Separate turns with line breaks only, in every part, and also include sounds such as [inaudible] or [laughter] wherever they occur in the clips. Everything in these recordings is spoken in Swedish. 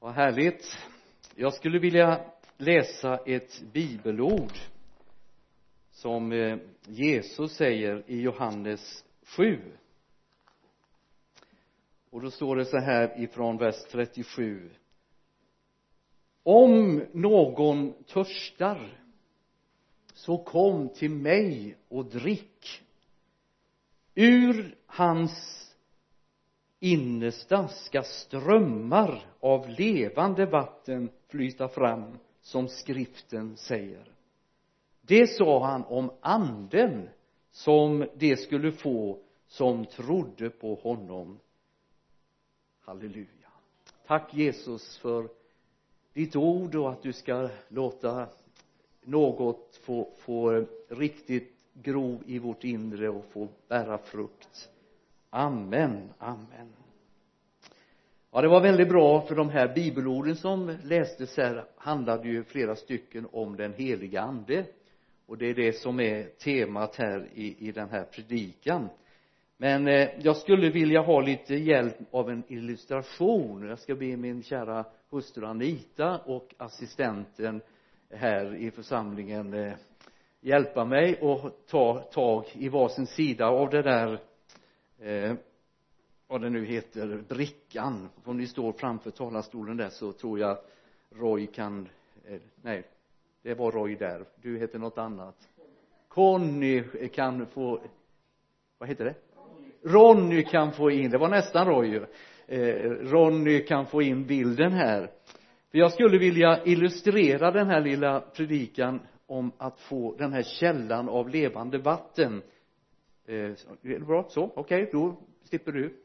vad härligt. Jag skulle vilja läsa ett bibelord som eh, Jesus säger i Johannes 7 och då står det så här ifrån vers 37 om någon törstar så kom till mig och drick. Ur hans innersta ska strömmar av levande vatten flyta fram som skriften säger. Det sa han om anden som de skulle få som trodde på honom. Halleluja. Tack Jesus för ditt ord och att du ska låta något få, få riktigt gro i vårt inre och få bära frukt amen, amen. Ja det var väldigt bra för de här bibelorden som lästes här handlade ju flera stycken om den heliga ande. Och det är det som är temat här i, i den här predikan. Men eh, jag skulle vilja ha lite hjälp av en illustration. Jag ska be min kära hustru Anita och assistenten här i församlingen eh, hjälpa mig och ta tag i varsin sida av det där eh, vad det nu heter brickan om ni står framför talarstolen där så tror jag Roy kan eh, nej det var Roy där. Du heter något annat. Conny kan få vad heter det? Ronny kan få in det var nästan Roy ju. Eh, Ronny kan få in bilden här. För jag skulle vilja illustrera den här lilla predikan om att få den här källan av levande vatten eh, bra? Så okej okay, då slipper du.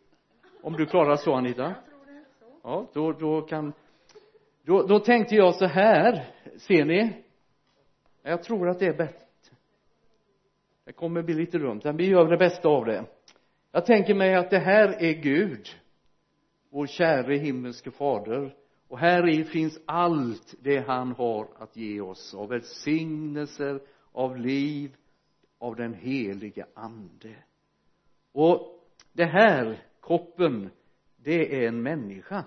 Om du klarar så Anita. Ja då, då kan då, då tänkte jag så här. Ser ni? Jag tror att det är bättre. Det kommer bli lite runt men vi gör det bästa av det. Jag tänker mig att det här är Gud vår käre himmelske fader. Och här i finns allt det han har att ge oss av välsignelser av liv av den helige ande. Och det här koppen det är en människa.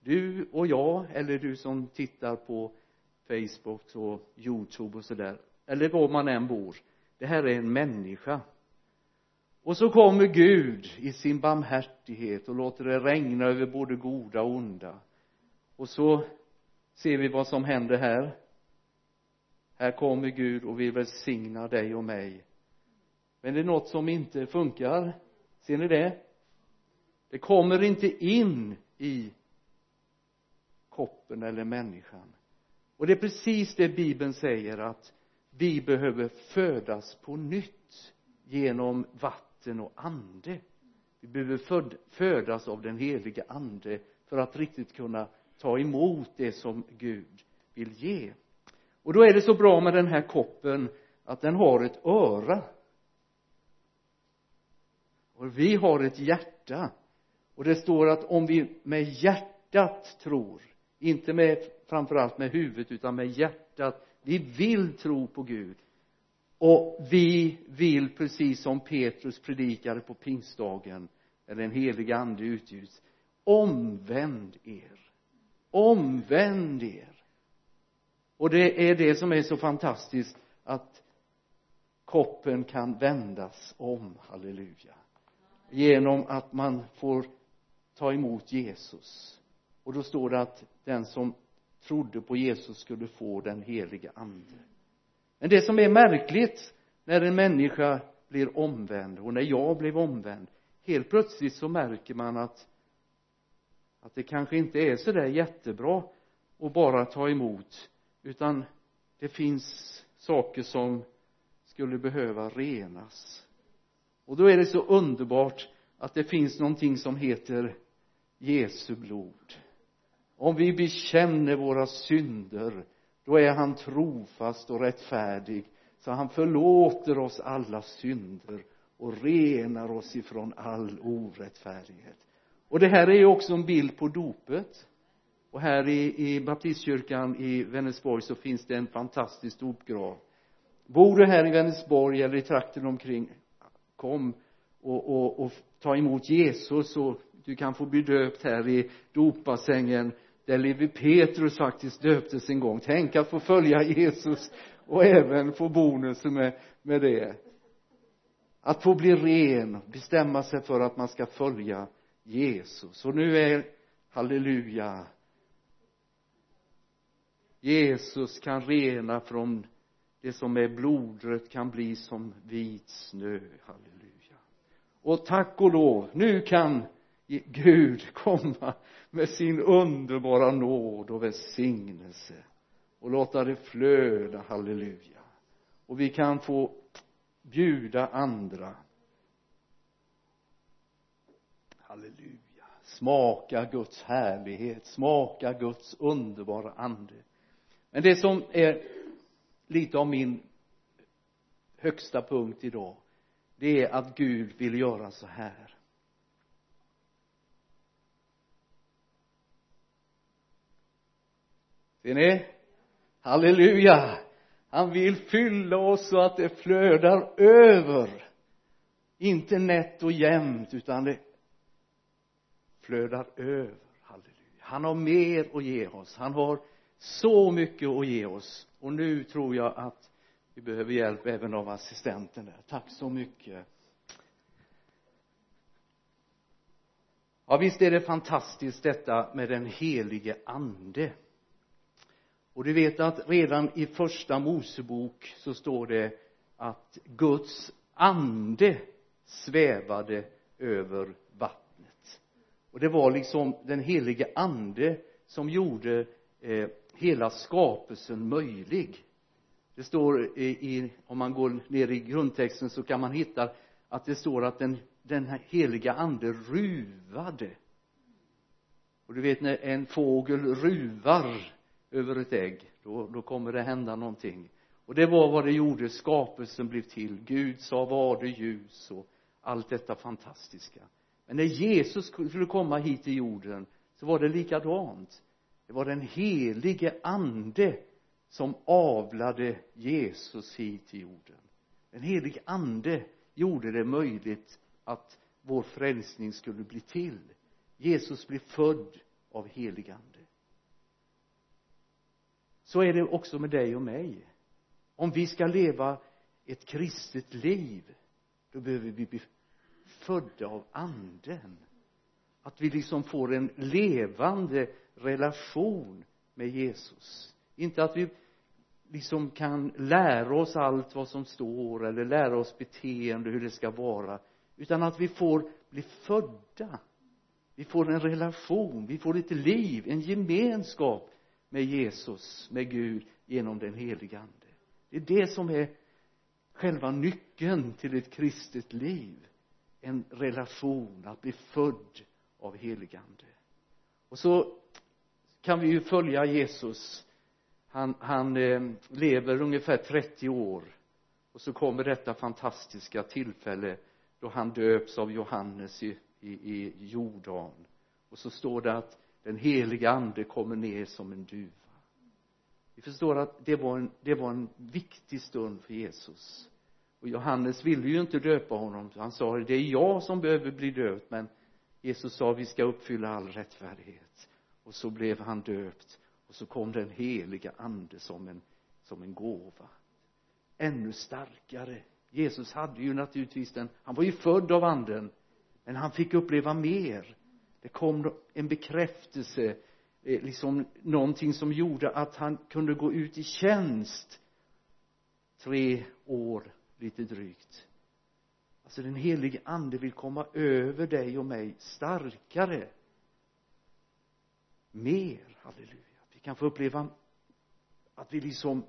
Du och jag eller du som tittar på Facebook och Youtube och sådär eller var man än bor. Det här är en människa. Och så kommer Gud i sin barmhärtighet och låter det regna över både goda och onda. Och så ser vi vad som händer här här kommer Gud och vill välsigna dig och mig. Men det är något som inte funkar. Ser ni det? Det kommer inte in i koppen eller människan. Och det är precis det bibeln säger att vi behöver födas på nytt genom vatten och ande. Vi behöver födas av den heliga ande för att riktigt kunna ta emot det som Gud vill ge och då är det så bra med den här koppen att den har ett öra. Och vi har ett hjärta. Och det står att om vi med hjärtat tror inte med framförallt med huvudet utan med hjärtat vi vill tro på Gud. Och vi vill precis som Petrus predikade på pingstdagen när den heliga ande utgjuts omvänd er. Omvänd er och det är det som är så fantastiskt att koppen kan vändas om halleluja genom att man får ta emot Jesus. Och då står det att den som trodde på Jesus skulle få den helige ande. Men det som är märkligt när en människa blir omvänd och när jag blev omvänd helt plötsligt så märker man att att det kanske inte är så där jättebra att bara ta emot utan det finns saker som skulle behöva renas. Och då är det så underbart att det finns någonting som heter Jesu blod. Om vi bekänner våra synder då är han trofast och rättfärdig så han förlåter oss alla synder och renar oss ifrån all orättfärdighet. Och det här är ju också en bild på dopet och här i, i baptistkyrkan i Vänersborg så finns det en fantastisk dopgrav. Bor du här i Vänersborg eller i trakten omkring kom och, och, och ta emot Jesus och du kan få bli döpt här i dopbassängen där Levi Petrus faktiskt döptes en gång. Tänk att få följa Jesus och även få bonusen med, med det. Att få bli ren bestämma sig för att man ska följa Jesus. Och nu är halleluja Jesus kan rena från det som är blodrött kan bli som vit snö. Halleluja. Och tack och lov nu kan Gud komma med sin underbara nåd och välsignelse och låta det flöda. Halleluja. Och vi kan få bjuda andra. Halleluja. Smaka Guds härlighet smaka Guds underbara ande men det som är lite av min högsta punkt idag det är att Gud vill göra så här. Ser ni? Halleluja! Han vill fylla oss så att det flödar över. Inte nätt och jämnt utan det flödar över. Halleluja! Han har mer att ge oss. Han har så mycket att ge oss. Och nu tror jag att vi behöver hjälp även av assistenten där. Tack så mycket. Ja visst är det fantastiskt detta med den helige ande. Och du vet att redan i första Mosebok så står det att Guds ande svävade över vattnet. Och det var liksom den helige ande som gjorde eh, hela skapelsen möjlig. Det står i, i, om man går ner i grundtexten så kan man hitta att det står att den, den heliga ande ruvade. Och du vet när en fågel ruvar över ett ägg då, då kommer det hända någonting. Och det var vad det gjorde. Skapelsen blev till. Gud sa var det ljus? och allt detta fantastiska. Men när Jesus skulle komma hit till jorden så var det likadant det var den helige ande som avlade Jesus hit till jorden. Den helige ande gjorde det möjligt att vår frälsning skulle bli till. Jesus blev född av helig ande. Så är det också med dig och mig. Om vi ska leva ett kristet liv då behöver vi bli födda av anden. Att vi liksom får en levande relation med Jesus. Inte att vi liksom kan lära oss allt vad som står eller lära oss beteende hur det ska vara utan att vi får bli födda. Vi får en relation, vi får ett liv, en gemenskap med Jesus, med Gud genom den helige ande. Det är det som är själva nyckeln till ett kristet liv en relation, att bli född av helig ande. Och så kan vi ju följa Jesus. Han, han eh, lever ungefär 30 år. Och så kommer detta fantastiska tillfälle då han döps av Johannes i, i, i Jordan. Och så står det att den heliga ande kommer ner som en duva. Vi förstår att det var en, det var en viktig stund för Jesus. Och Johannes ville ju inte döpa honom. Han sa det är jag som behöver bli döpt. Men Jesus sa vi ska uppfylla all rättfärdighet och så blev han döpt och så kom den heliga ande som en som en gåva. Ännu starkare. Jesus hade ju naturligtvis den. Han var ju född av anden men han fick uppleva mer. Det kom en bekräftelse eh, liksom någonting som gjorde att han kunde gå ut i tjänst tre år lite drygt. Alltså den helige ande vill komma över dig och mig starkare mer. Halleluja. Vi kan få uppleva att vi liksom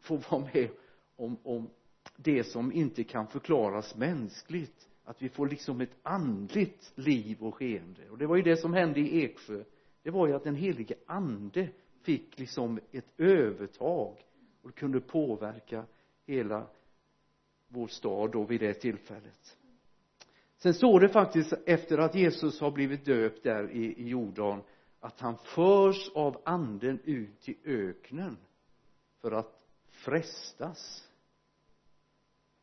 får vara med om, om det som inte kan förklaras mänskligt. Att vi får liksom ett andligt liv och skeende. Och det var ju det som hände i Eksjö. Det var ju att den helige ande fick liksom ett övertag och kunde påverka hela vår stad då vid det tillfället. Sen står det faktiskt efter att Jesus har blivit döpt där i, i Jordan att han förs av anden ut i öknen för att frestas.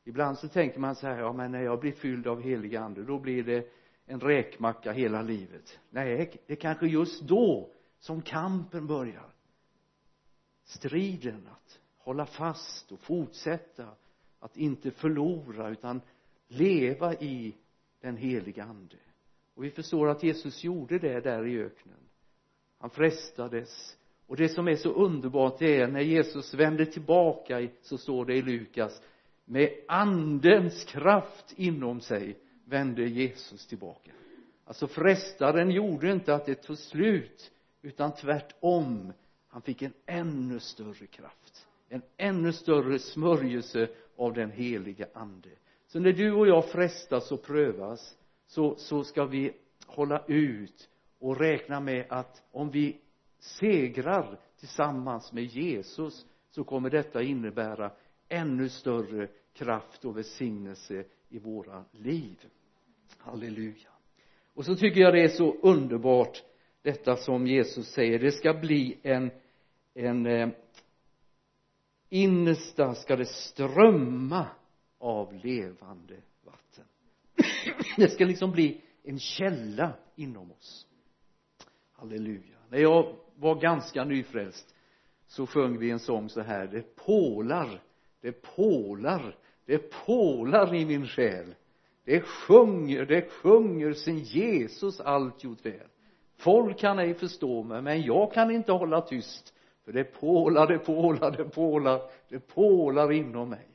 Ibland så tänker man så här ja men när jag blir fylld av helig ande då blir det en räkmacka hela livet. Nej det är kanske just då som kampen börjar. Striden att hålla fast och fortsätta att inte förlora utan leva i den heliga ande. Och vi förstår att Jesus gjorde det där i öknen han frestades. Och det som är så underbart det är när Jesus vänder tillbaka så står det i Lukas med andens kraft inom sig vände Jesus tillbaka. Alltså frestaren gjorde inte att det tog slut utan tvärtom. Han fick en ännu större kraft en ännu större smörjelse av den heliga ande. Så när du och jag frestas och prövas så, så ska vi hålla ut och räkna med att om vi segrar tillsammans med Jesus så kommer detta innebära ännu större kraft och välsignelse i våra liv. Halleluja. Och så tycker jag det är så underbart detta som Jesus säger. Det ska bli en en eh, innersta ska det strömma av levande vatten. [clears throat] Det ska liksom bli en källa inom oss halleluja. När jag var ganska nyfrälst så sjöng vi en sång så här det pålar det pålar det pålar i min själ. Det sjunger, det sjunger sin Jesus allt gjort väl. Folk kan ej förstå mig men jag kan inte hålla tyst. För det pålar, det pålar, det pålar, det pålar inom mig.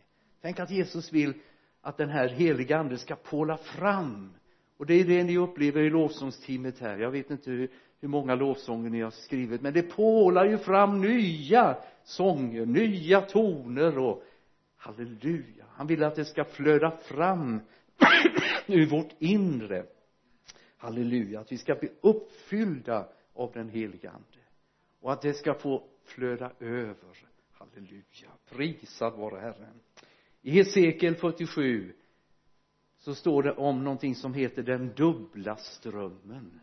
Tänk att Jesus vill att den här heliga ande ska påla fram och det är det ni upplever i lovsångsteamet här. Jag vet inte hur, hur många lovsånger ni har skrivit men det pålar ju fram nya sånger, nya toner och halleluja. Han vill att det ska flöda fram [clears throat] ur vårt inre. Halleluja att vi ska bli uppfyllda av den heliga ande och att det ska få flöda över. Halleluja. Prisad vare Herren. I Hesekiel 47 så står det om någonting som heter den dubbla strömmen.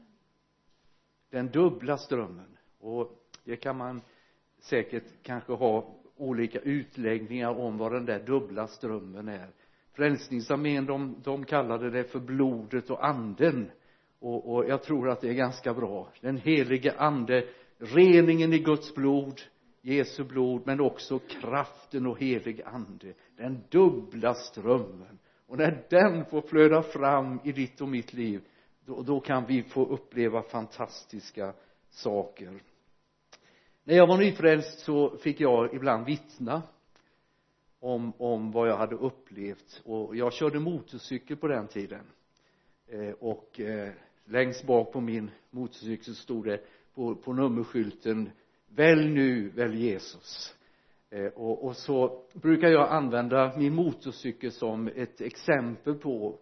Den dubbla strömmen. Och det kan man säkert kanske ha olika utläggningar om vad den där dubbla strömmen är. Frälsningsarmén de, de kallade det för blodet och anden. Och, och jag tror att det är ganska bra. Den helige ande reningen i Guds blod Jesu blod men också kraften och helig ande. Den dubbla strömmen och när den får flöda fram i ditt och mitt liv då, då kan vi få uppleva fantastiska saker. När jag var nyfrälst så fick jag ibland vittna om, om vad jag hade upplevt. Och jag körde motorcykel på den tiden. Eh, och eh, längst bak på min motorcykel stod det på, på nummerskylten välj nu, välj Jesus. Eh, och, och så brukar jag använda min motorcykel som ett exempel på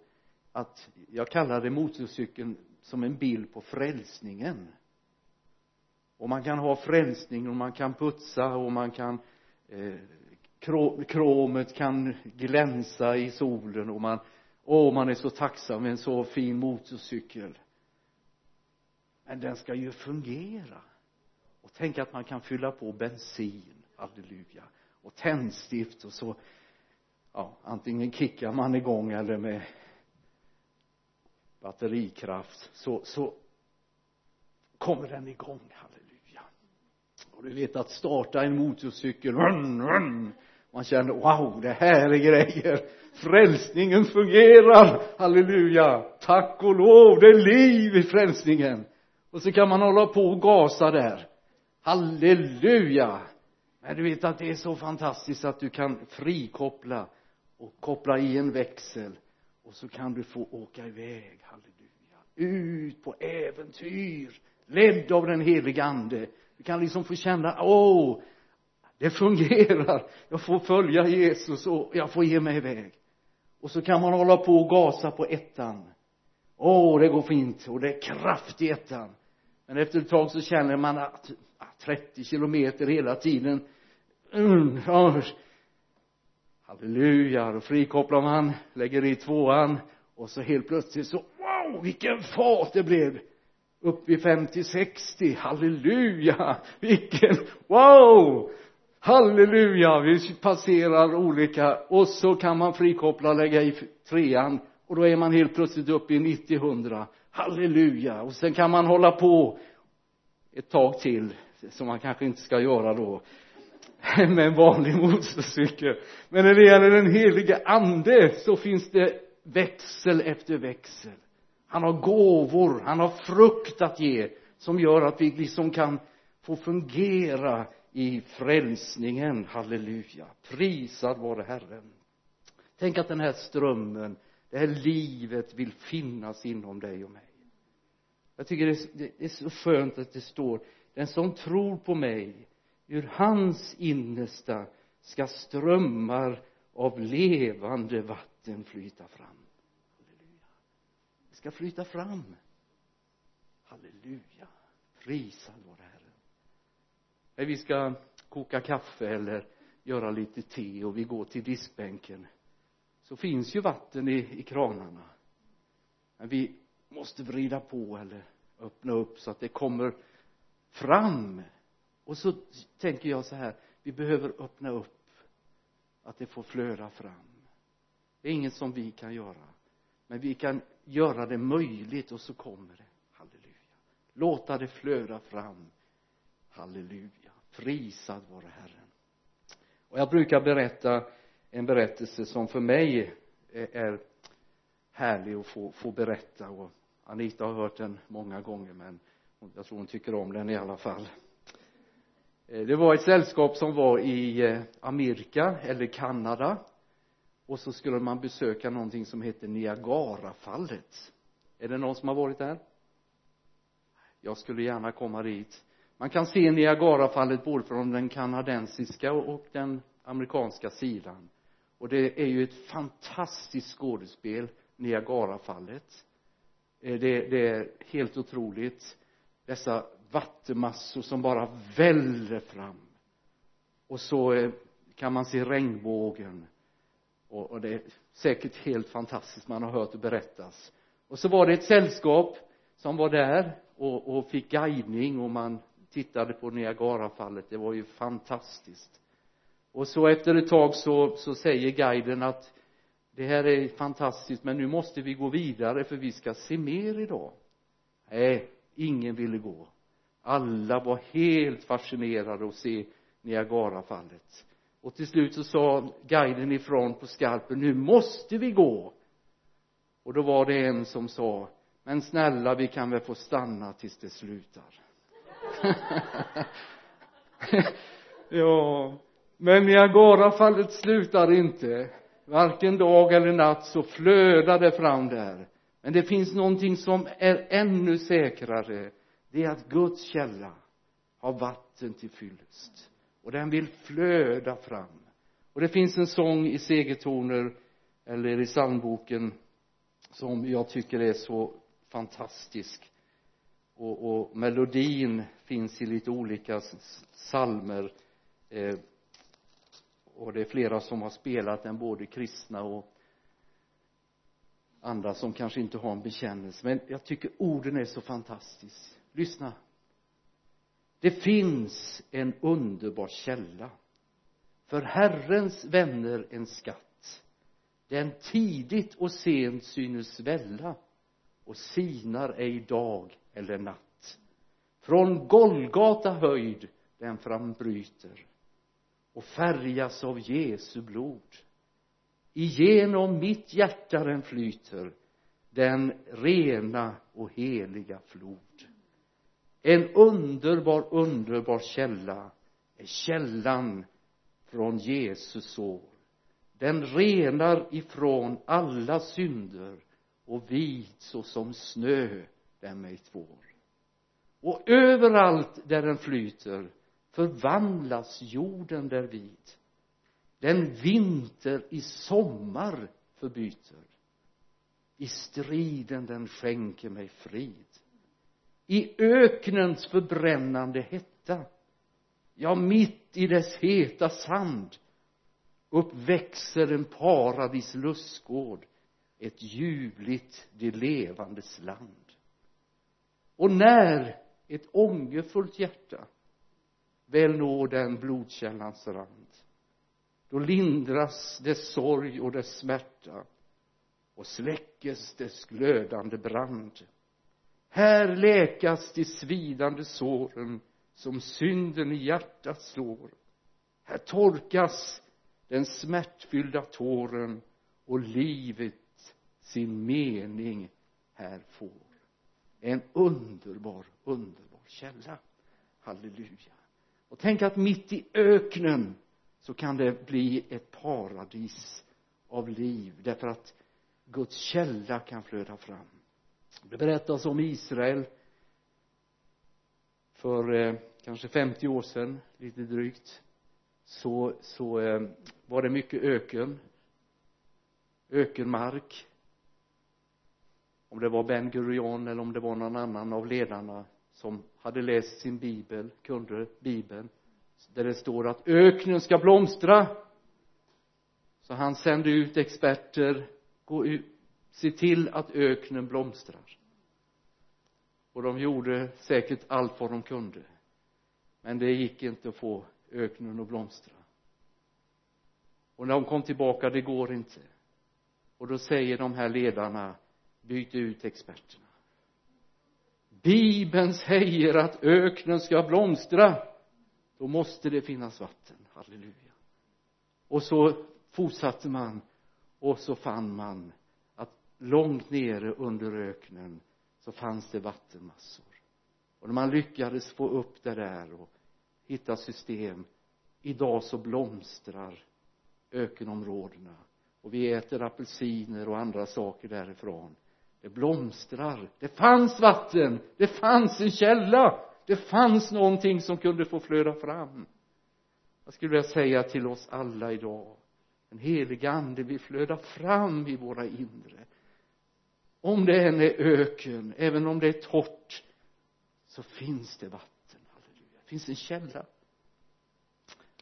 att jag kallade motorcykeln som en bild på frälsningen. Och man kan ha frälsning och man kan putsa och man kan eh, kromet kan glänsa i solen och man åh man är så tacksam med en så fin motorcykel. Men den ska ju fungera. Och tänk att man kan fylla på bensin halleluja och tändstift och så ja antingen kickar man igång eller med batterikraft så så kommer den igång halleluja. Och du vet att starta en motorcykel run, run, man känner wow det här är grejer. Frälsningen fungerar halleluja. Tack och lov det är liv i frälsningen. Och så kan man hålla på och gasa där. Halleluja men du vet att det är så fantastiskt att du kan frikoppla och koppla i en växel och så kan du få åka iväg halleluja ut på äventyr ledd av den heliga ande. Du kan liksom få känna åh det fungerar. Jag får följa Jesus och jag får ge mig iväg. Och så kan man hålla på och gasa på ettan. Åh det går fint och det är kraft i ettan men efter ett tag så känner man att 30 kilometer hela tiden mm, halleluja då frikopplar man lägger i tvåan och så helt plötsligt så wow vilken fart det blev! Upp i 50-60 halleluja vilken wow! Halleluja vi passerar olika och så kan man frikoppla och lägga i trean och då är man helt plötsligt uppe i 90-100 halleluja. Och sen kan man hålla på ett tag till som man kanske inte ska göra då [laughs] med en vanlig motorcykel. Men när det gäller den helige ande så finns det växel efter växel. Han har gåvor, han har frukt att ge som gör att vi liksom kan få fungera i frälsningen, halleluja. Prisad vare Herren. Tänk att den här strömmen det här livet vill finnas inom dig och mig. Jag tycker det är, det är så skönt att det står den som tror på mig ur hans innersta ska strömmar av levande vatten flyta fram. Halleluja. Det ska flyta fram. Halleluja. Prisad vare Herren när vi ska koka kaffe eller göra lite te och vi går till diskbänken så finns ju vatten i, i kranarna. Men vi måste vrida på eller öppna upp så att det kommer fram. Och så tänker jag så här vi behöver öppna upp att det får flöda fram. Det är inget som vi kan göra men vi kan göra det möjligt och så kommer det. Halleluja. Låta det flöda fram. Halleluja. Prisad vare Herren. Och jag brukar berätta en berättelse som för mig är härlig att få, få berätta. Och Anita har hört den många gånger men jag tror hon tycker om den i alla fall. Eh, det var ett sällskap som var i eh, Amerika eller Kanada. Och så skulle man besöka någonting som heter Niagarafallet. Är det någon som har varit där? Jag skulle gärna komma dit. Man kan se Niagarafallet både från den kanadensiska och den amerikanska sidan och det är ju ett fantastiskt skådespel Niagarafallet. Eh, det, det är helt otroligt. Dessa vattenmassor som bara väller fram. Och så eh, kan man se regnbågen. Och, och det är säkert helt fantastiskt. Man har hört det berättas. Och så var det ett sällskap som var där och, och fick guidning och man tittade på Niagarafallet. Det var ju fantastiskt och så efter ett tag så, så säger guiden att det här är fantastiskt men nu måste vi gå vidare för vi ska se mer idag. Nej ingen ville gå. Alla var helt fascinerade att se Niagarafallet. Och till slut så sa guiden ifrån på skarpen nu måste vi gå. Och då var det en som sa men snälla vi kan väl få stanna tills det slutar. [laughs] Ja men Niagarafallet slutar inte. Varken dag eller natt så flödar det fram där. Men det finns någonting som är ännu säkrare. Det är att Guds källa har vatten till fyllest. Och den vill flöda fram. Och det finns en sång i segertoner eller i psalmboken som jag tycker är så fantastisk. Och, och melodin finns i lite olika psalmer. Eh, och det är flera som har spelat den både kristna och andra som kanske inte har en bekännelse. Men jag tycker orden är så fantastiska lyssna. Det finns en underbar källa. För Herrens vänner en skatt. Den tidigt och sent synes välla och sinar ej dag eller natt. Från Golgata höjd den frambryter och färgas av Jesu blod. Igenom mitt hjärta den flyter den rena och heliga flod. En underbar underbar källa är källan från Jesus sår. Den renar ifrån alla synder och vit såsom snö den mig tvår och överallt där den flyter förvandlas jorden därvid den vinter i sommar förbyter. I striden den skänker mig frid. I öknens förbrännande hetta. Ja mitt i dess heta sand uppväxer en paradis lustgård ett ljuvligt de levandes land. Och när ett ångerfullt hjärta väl når den blodkällans rand. Då lindras dess sorg och dess smärta och släckes dess glödande brand. Här läkas de svidande såren som synden i hjärtat slår. Här torkas den smärtfyllda tåren och livet sin mening här får. En underbar, underbar källa. Halleluja och tänk att mitt i öknen så kan det bli ett paradis av liv därför att Guds källa kan flöda fram. Det berättas om Israel för eh, kanske 50 år sedan lite drygt. Så, så eh, var det mycket öken ökenmark. Om det var Ben Gurion eller om det var någon annan av ledarna som hade läst sin bibel, kunde bibeln där det står att öknen ska blomstra. Så han sände ut experter gå ut, se till att öknen blomstrar. Och de gjorde säkert allt vad de kunde. Men det gick inte att få öknen att blomstra. Och när de kom tillbaka det går inte. Och då säger de här ledarna byt ut experterna bibeln säger att öknen ska blomstra. Då måste det finnas vatten. Halleluja. Och så fortsatte man och så fann man att långt nere under öknen så fanns det vattenmassor. Och när man lyckades få upp det där och hitta system idag så blomstrar ökenområdena. Och vi äter apelsiner och andra saker därifrån det blomstrar. Det fanns vatten. Det fanns en källa. Det fanns någonting som kunde få flöda fram. Jag skulle vilja säga till oss alla idag den heliga ande vill flöda fram i våra inre. Om det än är öken även om det är torrt så finns det vatten. Halleluja. Det finns en källa.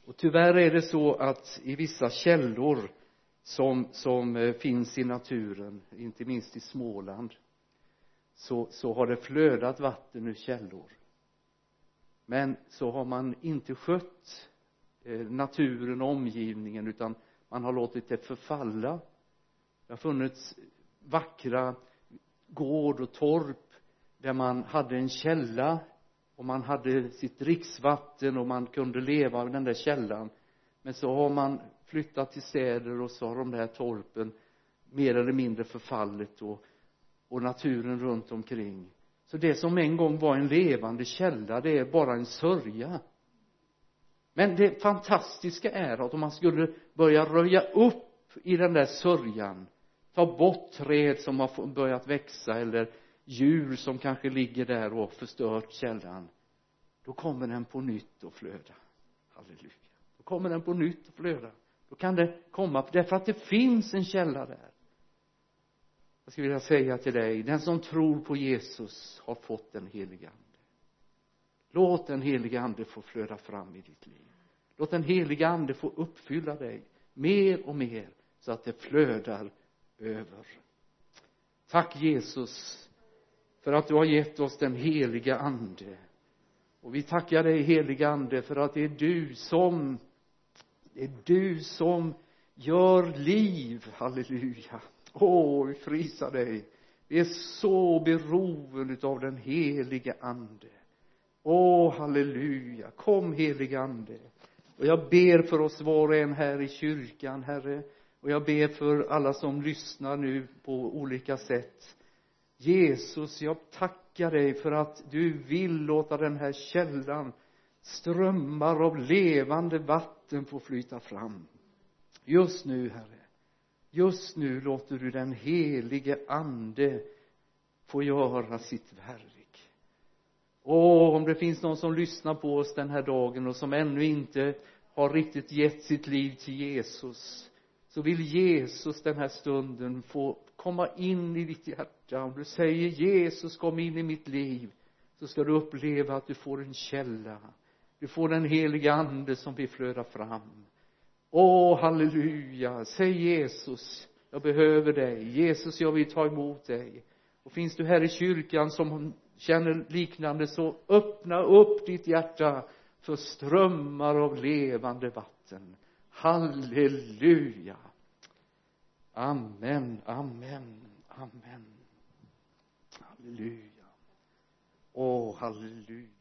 Och tyvärr är det så att i vissa källor som, som eh, finns i naturen inte minst i Småland så, så har det flödat vatten ur källor. Men så har man inte skött eh, naturen och omgivningen utan man har låtit det förfalla. Det har funnits vackra gård och torp där man hade en källa och man hade sitt dricksvatten och man kunde leva av den där källan. Men så har man flyttat till städer och så har de där torpen mer eller mindre förfallit och, och naturen runt omkring. Så det som en gång var en levande källa det är bara en sörja. Men det fantastiska är att om man skulle börja röja upp i den där sörjan ta bort träd som har börjat växa eller djur som kanske ligger där och förstört källan då kommer den på nytt att flöda. Halleluja. Då kommer den på nytt att flöda då kan det komma därför att det finns en källa där. Jag skulle vilja säga till dig den som tror på Jesus har fått den helige ande. Låt den helige ande få flöda fram i ditt liv. Låt den helige ande få uppfylla dig mer och mer så att det flödar över. Tack Jesus för att du har gett oss den heliga ande. Och vi tackar dig heliga ande för att det är du som det är du som gör liv? Halleluja. Åh vi frisar dig. Vi är så beroende av den helige ande. Åh halleluja. Kom helige ande. Och jag ber för oss var och en här i kyrkan herre. Och jag ber för alla som lyssnar nu på olika sätt. Jesus jag tackar dig för att du vill låta den här källan strömmar av levande vatten få flyta fram. Just nu herre just nu låter du den helige ande få göra sitt verk. Och om det finns någon som lyssnar på oss den här dagen och som ännu inte har riktigt gett sitt liv till Jesus så vill Jesus den här stunden få komma in i ditt hjärta. Om du säger Jesus kom in i mitt liv så ska du uppleva att du får en källa du får den heliga ande som vill flöda fram. Åh halleluja. Säg Jesus jag behöver dig. Jesus jag vill ta emot dig. Och finns du här i kyrkan som känner liknande så öppna upp ditt hjärta för strömmar av levande vatten. Halleluja. Amen amen amen. Halleluja. Åh halleluja.